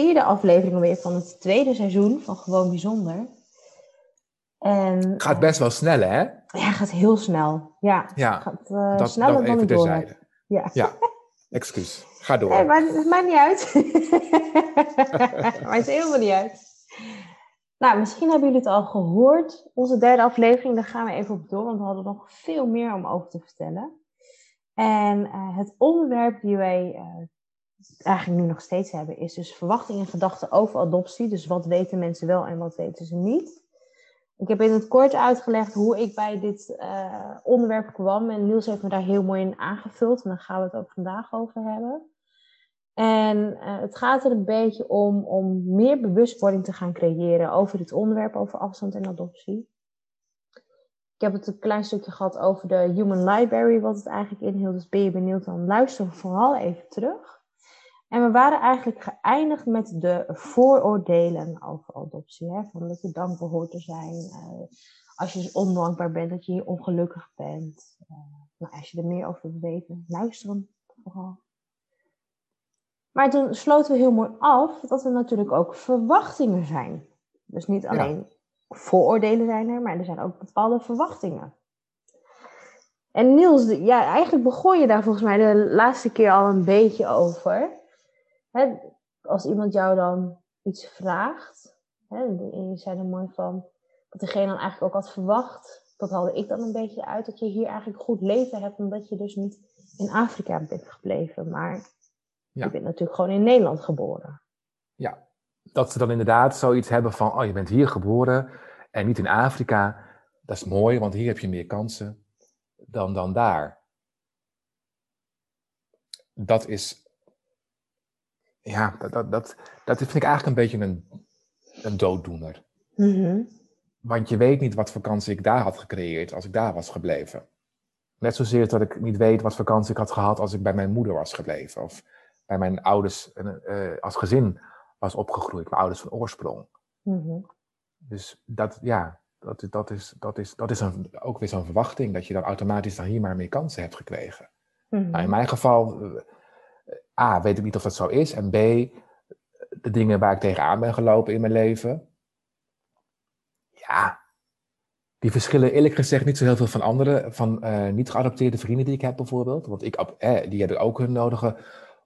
vierde aflevering weer van het tweede seizoen van Gewoon Bijzonder. En, Gaat best wel snel, hè? Ja, gaat heel snel. Ja, Ja, gaat uh, dat, sneller dat dan ik door. Ja. Ja, excuus. Ga door. Nee, maar het maakt niet uit. maakt helemaal niet uit. Nou, misschien hebben jullie het al gehoord. Onze derde aflevering, daar gaan we even op door, want we hadden nog veel meer om over te vertellen. En uh, het onderwerp die wij uh, eigenlijk nu nog steeds hebben, is dus verwachtingen en gedachten over adoptie. Dus wat weten mensen wel en wat weten ze niet. Ik heb in het kort uitgelegd hoe ik bij dit uh, onderwerp kwam. En Niels heeft me daar heel mooi in aangevuld. En daar gaan we het ook vandaag over hebben. En uh, het gaat er een beetje om, om meer bewustwording te gaan creëren over dit onderwerp, over afstand en adoptie. Ik heb het een klein stukje gehad over de Human Library, wat het eigenlijk inhield. Dus ben je benieuwd, dan luister vooral even terug. En we waren eigenlijk geëindigd met de vooroordelen over adoptie. Hè? Van dat je dankbaar hoort te zijn. Uh, als je dus ondankbaar bent, dat je hier ongelukkig bent. Uh, nou, als je er meer over wil weten, luister hem vooral. Maar toen sloten we heel mooi af dat er natuurlijk ook verwachtingen zijn. Dus niet alleen ja. vooroordelen zijn er, maar er zijn ook bepaalde verwachtingen. En Niels, ja, eigenlijk begon je daar volgens mij de laatste keer al een beetje over. Hè, als iemand jou dan iets vraagt, hè, en je zei er mooi van, dat degene dan eigenlijk ook had verwacht, dat haalde ik dan een beetje uit, dat je hier eigenlijk goed leven hebt, omdat je dus niet in Afrika bent gebleven, maar ja. je bent natuurlijk gewoon in Nederland geboren. Ja, dat ze dan inderdaad zoiets hebben van, oh je bent hier geboren en niet in Afrika, dat is mooi, want hier heb je meer kansen dan, dan daar. Dat is ja, dat, dat, dat, dat vind ik eigenlijk een beetje een, een dooddoener. Mm -hmm. Want je weet niet wat vakantie ik daar had gecreëerd als ik daar was gebleven. Net zozeer dat ik niet weet wat vakantie ik had gehad als ik bij mijn moeder was gebleven. Of bij mijn ouders uh, als gezin was opgegroeid, mijn ouders van oorsprong. Mm -hmm. Dus dat, ja, dat, dat is, dat is, dat is een, ook weer zo'n verwachting, dat je dan automatisch dan hier maar meer kansen hebt gekregen. Mm -hmm. nou, in mijn geval uh, A, weet ik niet of dat zo is. En B, de dingen waar ik tegenaan ben gelopen in mijn leven. Ja, die verschillen eerlijk gezegd niet zo heel veel van andere, van uh, niet geadopteerde vrienden die ik heb bijvoorbeeld. Want ik, eh, die hebben ook hun nodige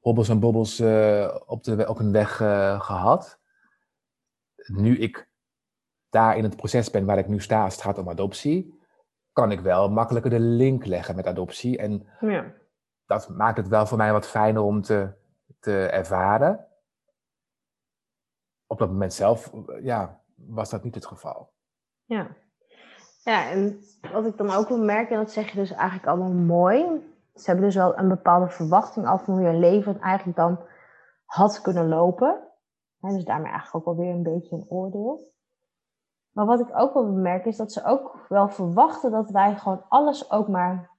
hobbels en bobbels uh, op, de, op hun weg uh, gehad. Nu ik daar in het proces ben waar ik nu sta als het gaat om adoptie, kan ik wel makkelijker de link leggen met adoptie. En ja dat maakt het wel voor mij wat fijner om te, te ervaren. Op dat moment zelf, ja, was dat niet het geval. Ja. Ja, en wat ik dan ook wil merken, en dat zeg je dus eigenlijk allemaal mooi. Ze hebben dus wel een bepaalde verwachting af van hoe je leven eigenlijk dan had kunnen lopen. En dus daarmee eigenlijk ook alweer een beetje een oordeel. Maar wat ik ook wel bemerk is dat ze ook wel verwachten dat wij gewoon alles ook maar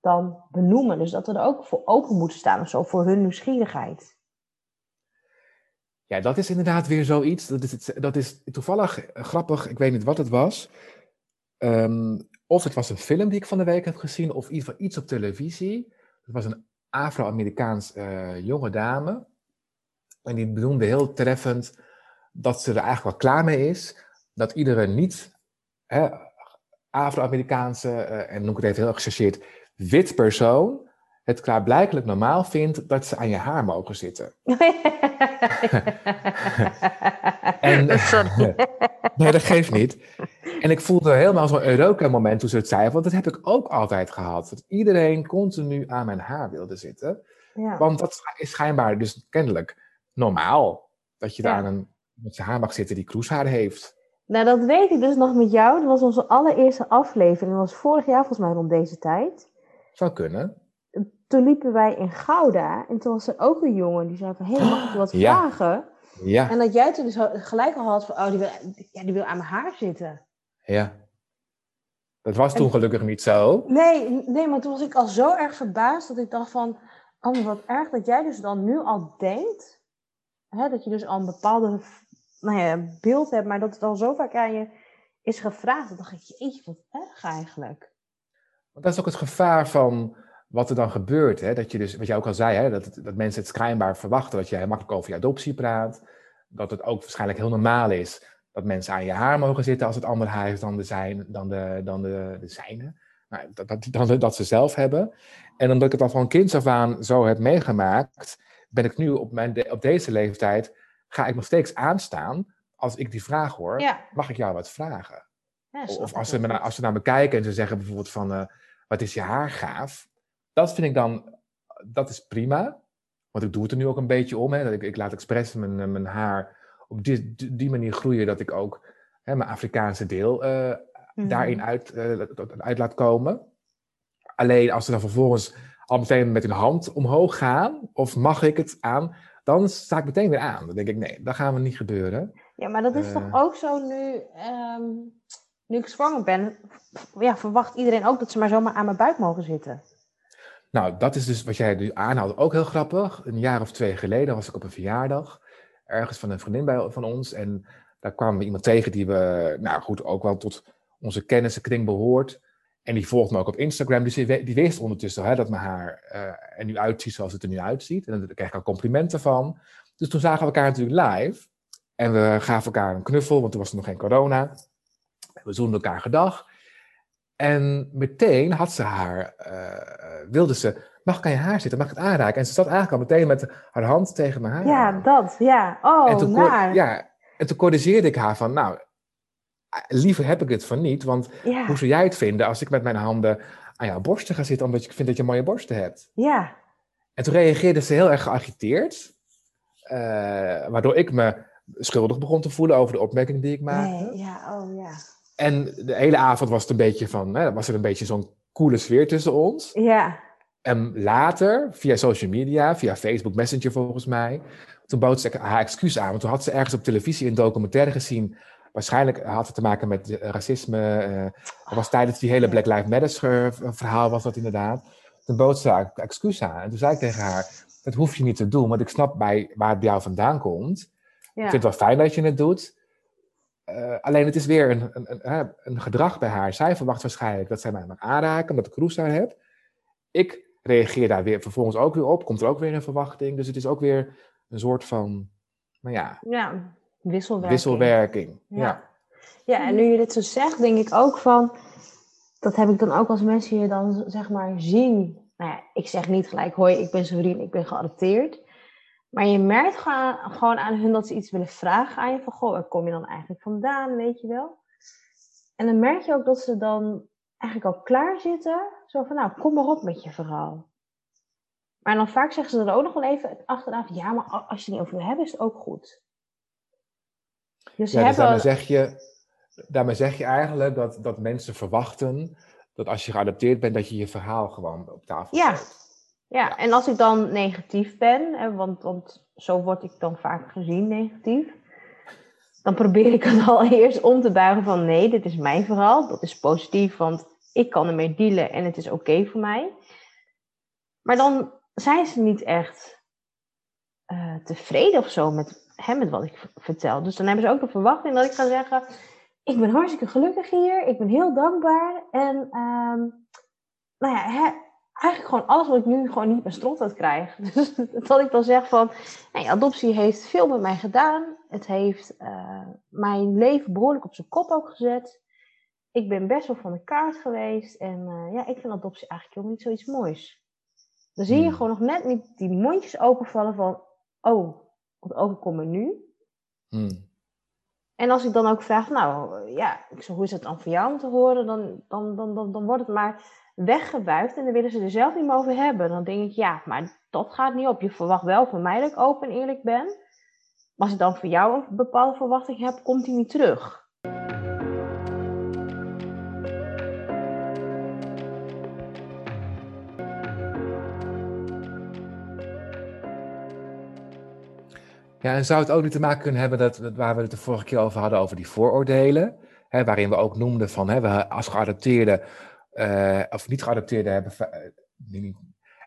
dan benoemen. Dus dat we er ook voor open moeten staan of zo, voor hun nieuwsgierigheid. Ja, dat is inderdaad weer zoiets. Dat is, dat is toevallig grappig, ik weet niet wat het was. Um, of het was een film die ik van de week heb gezien, of iets, iets op televisie. Het was een Afro-Amerikaans uh, jonge dame. En die benoemde heel treffend dat ze er eigenlijk wel klaar mee is. Dat iedere niet Afro-Amerikaanse, uh, en noem ik het even heel gechargeerd, wit persoon het klaarblijkelijk normaal vindt dat ze aan je haar mogen zitten. en, nee, dat geeft niet. En ik voelde helemaal zo'n Eureka-moment toen ze het zei, want dat heb ik ook altijd gehad. Dat iedereen continu aan mijn haar wilde zitten. Ja. Want dat is schijnbaar dus kennelijk normaal. Dat je Ja. daar aan een, met zijn haar mag zitten die kroeshaar heeft. Nou, dat weet ik dus nog met jou. Dat was onze allereerste aflevering. Dat was vorig jaar volgens mij rond deze tijd. Zou kunnen. Toen liepen wij in Gouda. En toen was er ook een jongen die zei van... Hé, hey, mag ik je wat Ja. vragen? Ja. En dat jij toen dus gelijk al had van, oh, die wil, ja, die wil aan mijn haar zitten. Ja. Dat was toen gelukkig niet zo. Nee, nee, maar toen was ik al zo erg verbaasd dat ik dacht van, oh, wat erg dat jij dus dan nu al denkt, hè, dat je dus al een bepaalde nou ja, beeld hebt, maar dat het al zo vaak aan je is gevraagd. Dan dacht ik, jeetje, wat erg eigenlijk. Want dat is ook het gevaar van wat er dan gebeurt. Hè? Dat je dus, wat jij ook al zei, hè? Dat, dat mensen het schijnbaar verwachten dat jij makkelijk over je adoptie praat. Dat het ook waarschijnlijk heel normaal is dat mensen aan je haar mogen zitten als het ander haar is dan de, zijn, dan de, dan de, de zijne. Nou, dat, dat, dan, dat ze zelf hebben. En omdat ik het al van kinds af aan zo heb meegemaakt, ben ik nu op, mijn, op deze leeftijd, ga ik nog steeds aanstaan als ik die vraag hoor, Ja. mag ik jou wat vragen? Ja, Of als ze, naar, als ze naar me kijken en ze zeggen bijvoorbeeld van, eh, wat is je haar gaaf? Dat vind ik dan, dat is prima. Want ik doe het er nu ook een beetje om. Hè, dat ik, ik laat expres mijn, eh, mijn haar op die, die- manier groeien dat ik ook hè, mijn Afrikaanse deel eh, Mhm. daarin uit, laat komen. Alleen als ze dan vervolgens al meteen met hun hand omhoog gaan, of mag ik het aan, dan sta ik meteen weer aan. Dan denk ik, nee, dat gaan we niet gebeuren. Ja, maar dat is toch ook zo nu, ehm, nu ik zwanger ben, ja, verwacht iedereen ook dat ze maar zomaar aan mijn buik mogen zitten. Nou, dat is dus wat jij nu aanhaalde ook heel grappig. Een jaar of twee geleden was ik op een verjaardag, ergens van een vriendin bij, van ons. En daar kwamen we iemand tegen die we, nou goed, ook wel tot onze kennissenkring behoort. En die volgt me ook op Instagram, dus die, wist ondertussen hè, dat mijn haar eh, er nu uitziet zoals het er nu uitziet. En daar kreeg ik al complimenten van. Dus toen zagen we elkaar natuurlijk live. En we gaven elkaar een knuffel, want toen was er nog geen corona. We zoenden elkaar gedag. En meteen had ze haar, eh, wilde ze, mag ik aan je haar zitten, mag ik het aanraken? En ze zat eigenlijk al meteen met haar hand tegen mijn haar. Ja, dat, ja. Oh, en toen, naar. ja, en toen corrigeerde ik haar van, nou, liever heb ik het van niet, want Ja, hoe zou jij het vinden als ik met mijn handen aan jouw borsten ga zitten, omdat ik vind dat je mooie borsten hebt? ja. En toen reageerde ze heel erg geagiteerd, eh, waardoor ik me schuldig begon te voelen over de opmerking die ik maakte. Nee, ja, oh ja. En de hele avond was het een beetje van, hè, was er een beetje zo'n coole sfeer tussen ons. Ja, En later, via social media, via Facebook Messenger volgens mij, toen bood ze haar excuus aan. Want toen had ze ergens op televisie een documentaire gezien. Waarschijnlijk had het te maken met racisme. dat was tijdens die hele Black Lives Matter verhaal was dat inderdaad. Toen bood ze haar excuus aan. En toen zei ik tegen haar, dat hoef je niet te doen. Want ik snap bij, waar het bij jou vandaan komt. ja. Ik vind het wel fijn dat je het doet. Eh, alleen het is weer een, een, een, een gedrag bij haar. Zij verwacht waarschijnlijk dat zij mij mag aanraken, omdat ik roes haar heb. Ik reageer daar weer vervolgens ook weer op. Komt er ook weer een verwachting. Dus het is ook weer een soort van, nou ja, ja. Wisselwerking. wisselwerking. Ja. Ja. Ja, en nu je dit zo zegt, denk ik ook van, dat heb ik dan ook als mensen je dan zeg maar zien. Nou ja, ik zeg niet gelijk, hoi, ik ben Sorien, ik ben geadopteerd. Maar je merkt gewoon, gewoon aan hun dat ze iets willen vragen aan je. Van, goh, waar kom je dan eigenlijk vandaan, weet je wel? En dan merk je ook dat ze dan eigenlijk al klaar zitten. Zo van, nou, kom maar op met je verhaal. Maar dan vaak zeggen ze er ook nog wel even achteraf, ja, maar als je het niet over wil hebben, is het ook goed. Dus Ja, dus daarmee zeg je, daarmee zeg je eigenlijk dat, dat mensen verwachten dat als je geadopteerd bent, dat je je verhaal gewoon op tafel Ja. zet. Ja, en als ik dan negatief ben, hè, want, want zo word ik dan vaak gezien negatief, dan probeer ik het al eerst om te buigen van nee, dit is mijn verhaal, dat is positief, want ik kan ermee dealen en het is oké voor mij. Maar dan zijn ze niet echt eh, tevreden of zo met, hè, met wat ik vertel. Dus dan hebben ze ook de verwachting dat ik ga zeggen, ik ben hartstikke gelukkig hier, ik ben heel dankbaar en ehm, nou ja, hè, eigenlijk gewoon alles wat ik nu gewoon niet mijn strot uit krijg. Dus dat ik dan zeg van, nee, adoptie heeft veel met mij gedaan. Het heeft eh, mijn leven behoorlijk op zijn kop ook gezet. Ik ben best wel van de kaart geweest. En eh, ja, ik vind adoptie eigenlijk helemaal niet zoiets moois. Dan zie je Hmm. gewoon nog net niet die mondjes openvallen van, oh, wat overkomt me nu? Hmm. En als ik dan ook vraag, nou ja, ik zeg, hoe is het dan voor jou om te horen? Dan, dan, dan, dan, dan wordt het maar weggewuifd en dan willen ze er zelf niet meer over hebben. Dan denk ik, ja, maar dat gaat niet op. Je verwacht wel van mij dat ik open en eerlijk ben. Maar als ik dan voor jou een bepaalde verwachting heb, komt die niet terug. Ja, en zou het ook niet te maken kunnen hebben dat, waar we het de vorige keer over hadden, over die vooroordelen, hè, waarin we ook noemden van hè, we als geadopteerde uh, of niet geadopteerde hebben. Uh,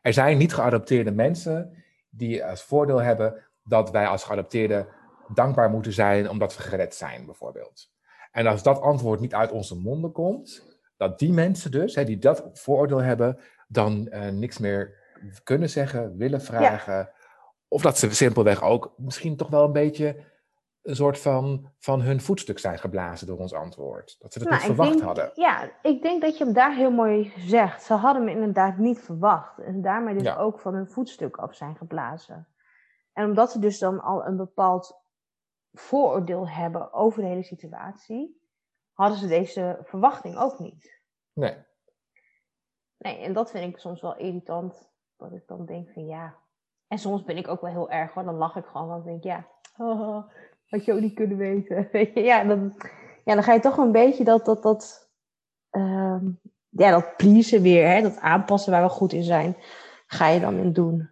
er zijn niet geadopteerde mensen die als voordeel hebben dat wij als geadopteerden dankbaar moeten zijn omdat we gered zijn, bijvoorbeeld. En als dat antwoord niet uit onze monden komt, dat die mensen dus, hè, die dat vooroordeel hebben, dan uh, niks meer kunnen zeggen, willen vragen. Of dat ze simpelweg ook misschien toch wel een beetje een soort van, van hun voetstuk zijn geblazen door ons antwoord. Dat ze het nou, niet verwacht hadden. Ja, ik denk dat je hem daar heel mooi zegt. Ze hadden me inderdaad niet verwacht. En daarmee dus ook van hun voetstuk af zijn geblazen. En omdat ze dus dan al een bepaald vooroordeel hebben over de hele situatie, hadden ze deze verwachting ook niet. Nee. Nee, en dat vind ik soms wel irritant. Dat ik dan denk van ja. En soms ben ik ook wel heel erg hoor. Dan lach ik gewoon. Dan denk ik ja. Oh, had je ook niet kunnen weten. ja, dan, ja, dan ga je toch een beetje dat, dat, dat, uh, ja, dat pleasen weer, hè, dat aanpassen waar we goed in zijn, ga je dan in doen.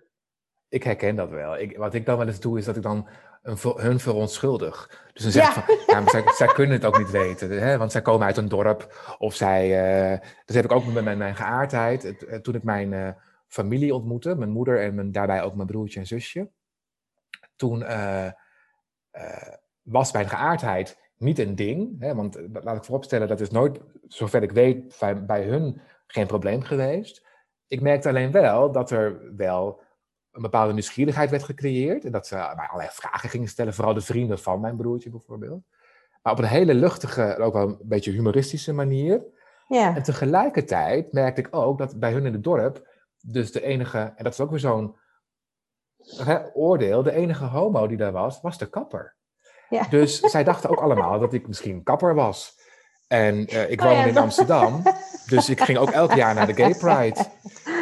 Ik herken dat wel. Ik, wat ik dan wel eens doe, is dat ik dan een, hun verontschuldig. Dus dan zeg ik van, ja, maar zij, zij, kunnen het ook niet weten, hè, want zij komen uit een dorp. Of zij, uh, dat heb ik ook met mijn, mijn geaardheid. Het, eh, toen ik mijn uh, familie ontmoette, mijn moeder en mijn, daarbij ook mijn broertje en zusje. Toen uh, was mijn geaardheid niet een ding. Hè, want eh, laat ik vooropstellen, dat is nooit, zover ik weet, bij, bij hun geen probleem geweest. Ik merkte alleen wel dat er wel een bepaalde nieuwsgierigheid werd gecreëerd. En dat ze mij allerlei vragen gingen stellen, vooral de vrienden van mijn broertje bijvoorbeeld. Maar op een hele luchtige, ook wel een beetje humoristische manier. Ja. En tegelijkertijd merkte ik ook dat bij hun in het dorp, dus de enige, en dat is ook weer zo'n oordeel, de enige homo die daar was, was de kapper. Ja. Dus zij dachten ook allemaal dat ik misschien kapper was. En uh, ik oh woonde in Amsterdam, dus ik ging ook elk jaar naar de Gay Pride.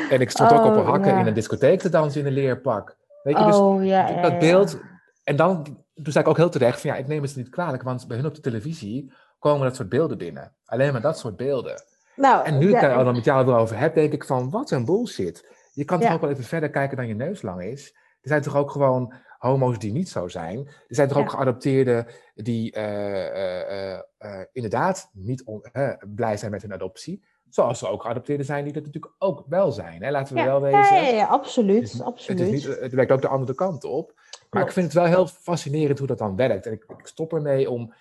En ik stond ook op een oh, hakken in een discotheek te dansen in een leerpak. Weet je, dus oh, ja, dat beeld. En dan, toen zei ik ook heel terecht van ja, ik neem het niet kwalijk, want bij hun op de televisie komen dat soort beelden binnen. Alleen maar dat soort beelden. Nou, en nu ik daar dan met jou over heb, denk ik van wat een bullshit. Je kan toch ook wel even verder kijken dan je neus lang is. Er zijn toch ook gewoon homo's die niet zo zijn. Er zijn toch ook geadopteerden die uh, uh, uh, inderdaad niet blij zijn met hun adoptie. Zoals er ook geadopteerden zijn die dat natuurlijk ook wel zijn. Hè? Laten we wel wezen. Ja, ja, absoluut. Het, absoluut. Het, is niet, het werkt ook de andere kant op. Maar ik vind het wel heel fascinerend hoe dat dan werkt. En ik, ik stop ermee om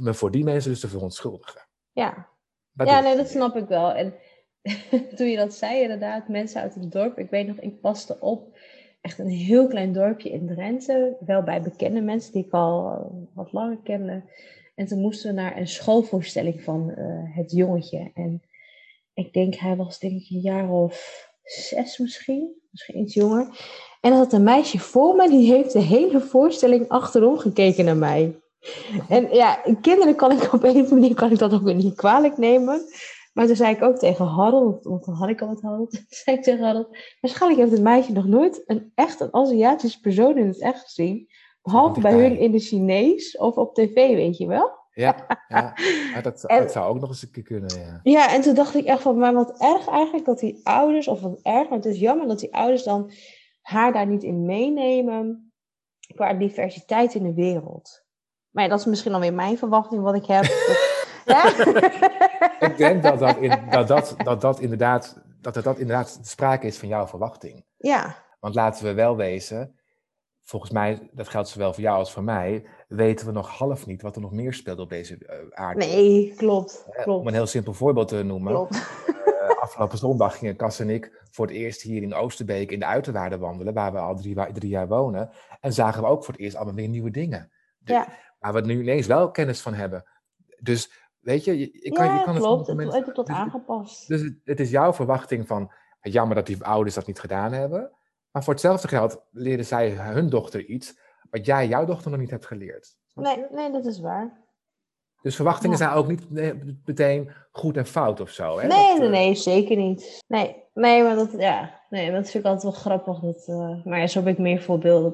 me voor die mensen dus te verontschuldigen. Ja, ja nee, dat snap ik wel. En toen je dat zei, inderdaad, mensen uit het dorp. Ik weet nog, ik paste op echt een heel klein dorpje in Drenthe. Wel bij bekende mensen die ik al eh, wat langer kende. En toen moesten we naar een schoolvoorstelling van uh, het jongetje. En ik denk, hij was denk ik een jaar of zes misschien. Misschien iets jonger. En er had een meisje voor me, die heeft de hele voorstelling achterom gekeken naar mij. En ja, kinderen kan ik op een manier kan ik dat ook weer niet kwalijk nemen. Maar toen zei ik ook tegen Harold, want dan had ik al wat Harold. Toen zei ik tegen Harold, waarschijnlijk heeft het meisje nog nooit een echt een Aziatische persoon in het echt gezien. Behalve bij hun in de Chinees of op tv, weet je wel? Ja, ja. dat, dat, zou ook nog eens een keer kunnen. Ja. ja, en toen dacht ik echt van, maar wat erg eigenlijk dat die ouders, of wat erg, maar het is jammer dat die ouders dan haar daar niet in meenemen qua diversiteit in de wereld. Maar ja, dat is misschien alweer mijn verwachting wat ik heb. ik denk dat dat, in, dat, dat, dat, dat, inderdaad, dat er dat inderdaad sprake is van jouw verwachting. Ja. Want laten we wel wezen, volgens mij, dat geldt zowel voor jou als voor mij, weten we nog half niet wat er nog meer speelt op deze uh, aarde. Nee, klopt, klopt. Om een heel simpel voorbeeld te noemen. Klopt. Uh, afgelopen zondag gingen Cas en ik voor het eerst hier in Oosterbeek in de uiterwaarden wandelen, waar we al drie, drie jaar wonen. En zagen we ook voor het eerst allemaal weer nieuwe dingen. ja. Waar we nu ineens wel kennis van hebben. Dus Weet je, je, kan, ja, je kan klopt. het, het wordt dus, aangepast. Dus het, is jouw verwachting van, jammer dat die ouders dat niet gedaan hebben. Maar voor hetzelfde geld leren zij hun dochter iets wat jij jouw dochter nog niet hebt geleerd. Nee, nee dat is waar. Dus verwachtingen zijn ook niet meteen goed en fout of zo. Hè? Nee, nee, eh, nee, zeker niet. Nee, nee, maar dat, ja, nee, dat vind ik altijd wel grappig. Dat, uh, maar ja, zo heb ik meer voorbeelden.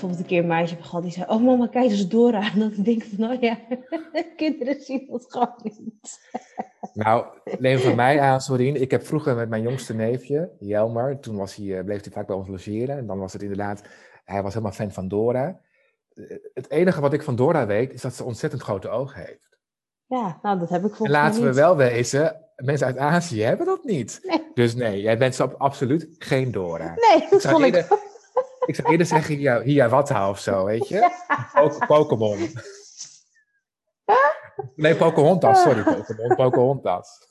Bijvoorbeeld een keer een meisje heb gehad die zei: Oh, mama, kijk eens Dora. En dan denk ik van: Oh ja, kinderen zien dat gewoon niet. Nou, neem van mij aan, Sorien. Ik heb vroeger met mijn jongste neefje, Jelmer, toen was hij, eh, bleef hij vaak bij ons logeren. En dan was het inderdaad, hij was helemaal fan van Dora. Eh, Het enige wat ik van Dora weet, is dat ze ontzettend grote ogen heeft. Ja, nou, dat heb ik En volgens mij laten we wel wezen, mensen uit Azië hebben dat niet. Nee. Dus nee, jij bent zo absoluut geen Dora. Nee, dat vond ik... eerder- Ik zou eerder zeggen Hia- Hiawatha of zo, weet je? Po- Pokémon. Nee, Pocahontas, sorry, Pokémon, Pocahontas.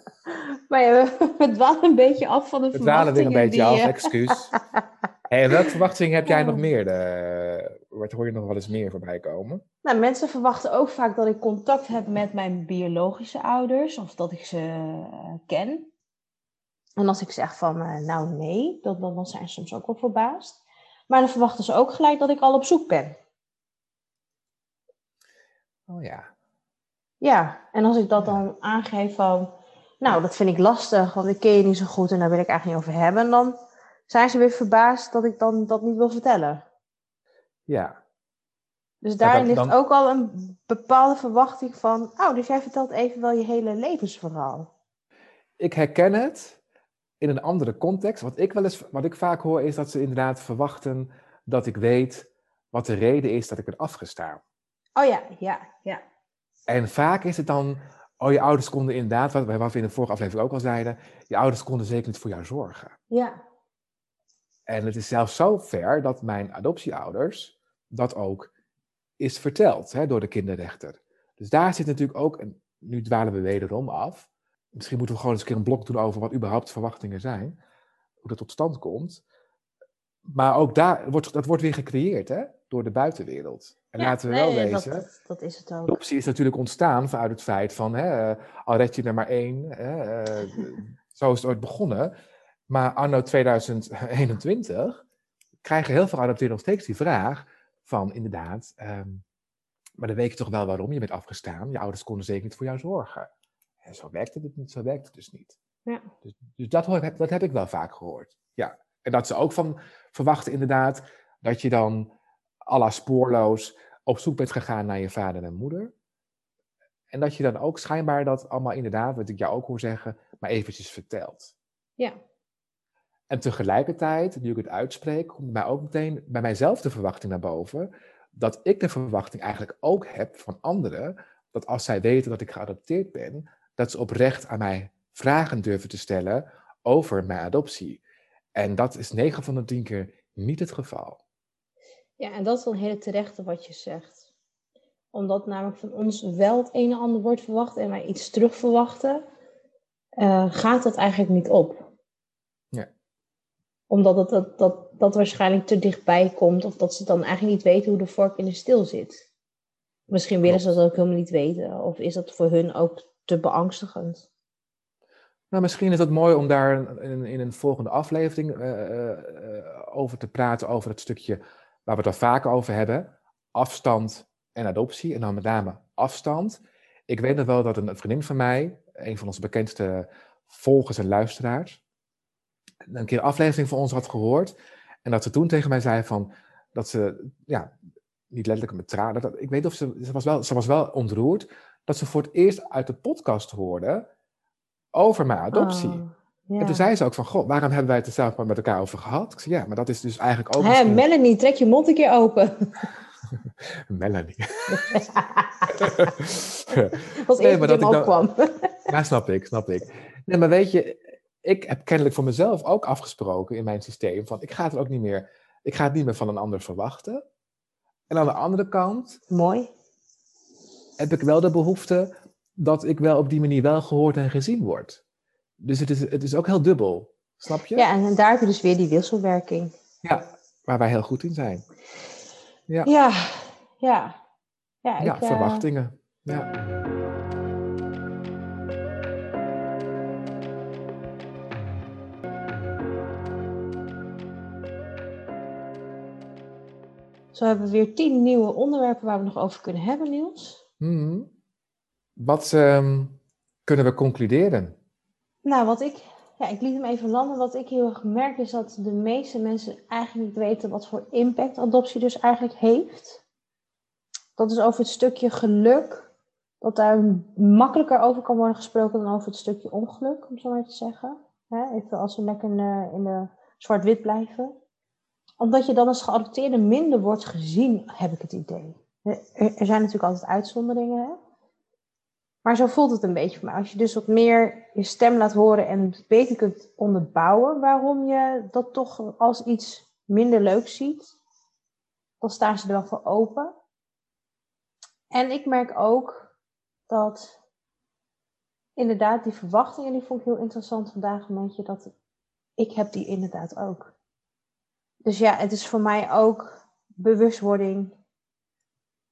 Maar ja, we, we dwalen een beetje af van de We dwalen weer een beetje af, eh, excuus. Hey, welke verwachtingen heb jij nog meer? wat hoor je nog wel eens meer voorbij komen? Nou, mensen verwachten ook vaak dat ik contact heb met mijn biologische ouders of dat ik ze eh, ken. En als ik zeg van, eh, nou nee, dat, dan zijn ze soms ook wel verbaasd. Maar dan verwachten ze ook gelijk dat ik al op zoek ben. Oh ja. Ja, en als ik dat Ja. dan aangeef van, nou dat vind ik lastig, want ik ken je niet zo goed en daar wil ik eigenlijk niet over hebben, dan zijn ze weer verbaasd dat ik dan dat niet wil vertellen. Ja. Dus daarin dan- ligt ook al een bepaalde verwachting van, oh, dus jij vertelt even wel je hele levensverhaal. Ik herken het in een andere context. Wat ik wel eens, wat ik vaak hoor, is dat ze inderdaad verwachten dat ik weet wat de reden is dat ik ben afgestaan. Oh ja, ja, ja. En vaak is het dan, oh, je ouders konden inderdaad, wat, wat we in de vorige aflevering ook al zeiden, je ouders konden zeker niet voor jou zorgen. Ja, En het is zelfs zo ver dat mijn adoptieouders dat ook is verteld hè, door de kinderrechter. Dus daar zit natuurlijk ook, en nu dwalen we wederom af, misschien moeten we gewoon eens een keer een blok doen over wat überhaupt verwachtingen zijn, hoe dat tot stand komt. Maar ook daar wordt, dat wordt weer gecreëerd hè, door de buitenwereld. En Ja, laten we nee, wel dat, wezen, dat, dat is het ook. adoptie is natuurlijk ontstaan vanuit het feit van, hè, al red je er maar één, hè, zo is het ooit begonnen. Maar anno 2021 krijgen heel veel adopteren nog steeds die vraag van, inderdaad, ehm, maar dan weet je toch wel waarom je bent afgestaan. Je ouders konden zeker niet voor jou zorgen. En zo werkt het niet, zo werkt het dus niet. Ja. Dus, dus dat, hoor, dat heb ik wel vaak gehoord. Ja. En dat ze ook van verwachten inderdaad dat je dan à la spoorloos op zoek bent gegaan naar je vader en moeder. En dat je dan ook schijnbaar dat allemaal inderdaad, wat ik jou ook hoor zeggen, maar eventjes vertelt. Ja, En tegelijkertijd, nu ik het uitspreek, komt bij mij ook meteen bij mijzelf de verwachting naar boven. Dat ik de verwachting eigenlijk ook heb van anderen. Dat als zij weten dat ik geadopteerd ben, dat ze oprecht aan mij vragen durven te stellen over mijn adoptie. En dat is 9 van de 10 keer niet het geval. ja, en dat is wel een hele terechte wat je zegt. Omdat namelijk van ons wel het een en ander wordt verwacht en wij iets terug verwachten, eh, gaat dat eigenlijk niet op. Ja. Omdat het, dat, dat, dat waarschijnlijk te dichtbij komt of dat ze dan eigenlijk niet weten hoe de vork in de steel zit. Misschien willen ze dat ook helemaal niet weten. Of is dat voor hun ook te beangstigend? Nou, misschien is het mooi om daar in, in een volgende aflevering eh, eh, over te praten, over het stukje waar we het al vaker over hebben. Afstand en adoptie, en dan met name afstand. Ik weet nog wel dat een vriendin van mij, een van onze bekendste volgers en luisteraars, een keer een aflevering van ons had gehoord. En dat ze toen tegen mij zei van, dat ze, ja, niet letterlijk met tranen, dat, ik weet of ze, ze was, wel, ze was wel ontroerd, dat ze voor het eerst uit de podcast hoorde over mijn adoptie. Oh, ja. En toen zei ze ook van, goh, waarom hebben wij het er zelf maar met elkaar over gehad? Ik zei, ja, maar dat is dus eigenlijk ook misschien- Melanie, trek je mond een keer open. Melanie. Was Nee, maar dat ik opkwam. ja, snap ik, snap ik. Nee, maar weet je, ik heb kennelijk voor mezelf ook afgesproken in mijn systeem van, ik ga het ook niet meer, ik ga het niet meer van een ander verwachten. En aan de andere kant Mooi. Heb ik wel de behoefte dat ik wel op die manier wel gehoord en gezien word. Dus het is, het is ook heel dubbel, snap je? Ja, en, daar heb je dus weer die wisselwerking. Ja, waar wij heel goed in zijn. Ja, Ja, ja. Ja, ja ik, eh, verwachtingen. Ja. Zo hebben we weer tien nieuwe onderwerpen waar we nog over kunnen hebben, Niels. Mhm. Wat ehm, kunnen we concluderen? Nou, wat ik, ja, ik liet hem even landen. Wat ik heel erg merk is dat de meeste mensen eigenlijk niet weten wat voor impact adoptie dus eigenlijk heeft. Dat is over het stukje geluk dat daar makkelijker over kan worden gesproken dan over het stukje ongeluk, om zo maar te zeggen. even als we lekker in in de zwart-wit blijven. Omdat je dan als geadopteerde minder wordt gezien, heb ik het idee. Er, zijn natuurlijk altijd uitzonderingen. Hè? Maar zo voelt het een beetje voor mij. Als je dus wat meer je stem laat horen en beter kunt onderbouwen waarom je dat toch als iets minder leuk ziet, dan staan ze er wel voor open. En ik merk ook dat inderdaad die verwachtingen, die vond ik heel interessant vandaag, een dat ik heb die inderdaad ook. Dus ja, het is voor mij ook bewustwording,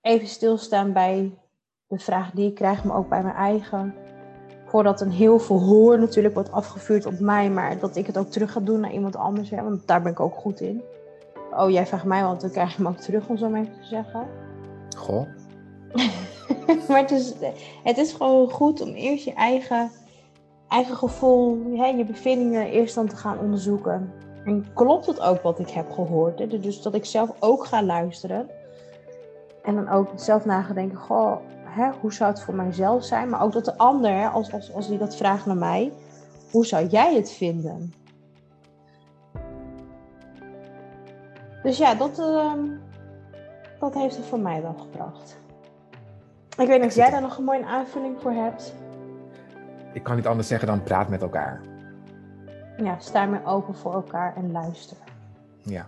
even stilstaan bij de vraag die ik krijg, maar ook bij mijn eigen. Voordat een heel verhoor natuurlijk wordt afgevuurd op mij, maar dat ik het ook terug ga doen naar iemand anders, hè, want daar ben ik ook goed in. Oh, jij vraagt mij, want dan krijg je hem ook terug, om zo maar even te zeggen. Goh. maar het is, het is gewoon goed om eerst je eigen, eigen gevoel, hè, je bevindingen eerst dan te gaan onderzoeken. En klopt het ook wat ik heb gehoord? Hè? Dus dat ik zelf ook ga luisteren. En dan ook zelf nagedenken, goh, hè, hoe zou het voor mijzelf zijn? Maar ook dat de ander, als, als, als die dat vraagt naar mij, hoe zou jij het vinden? Dus ja, dat, uh, dat heeft het voor mij wel gebracht. Ik weet niet of jij daar nog een mooie aanvulling voor hebt. Ik kan niet anders zeggen dan praat met elkaar. Ja, sta meer open voor elkaar en luister. Ja.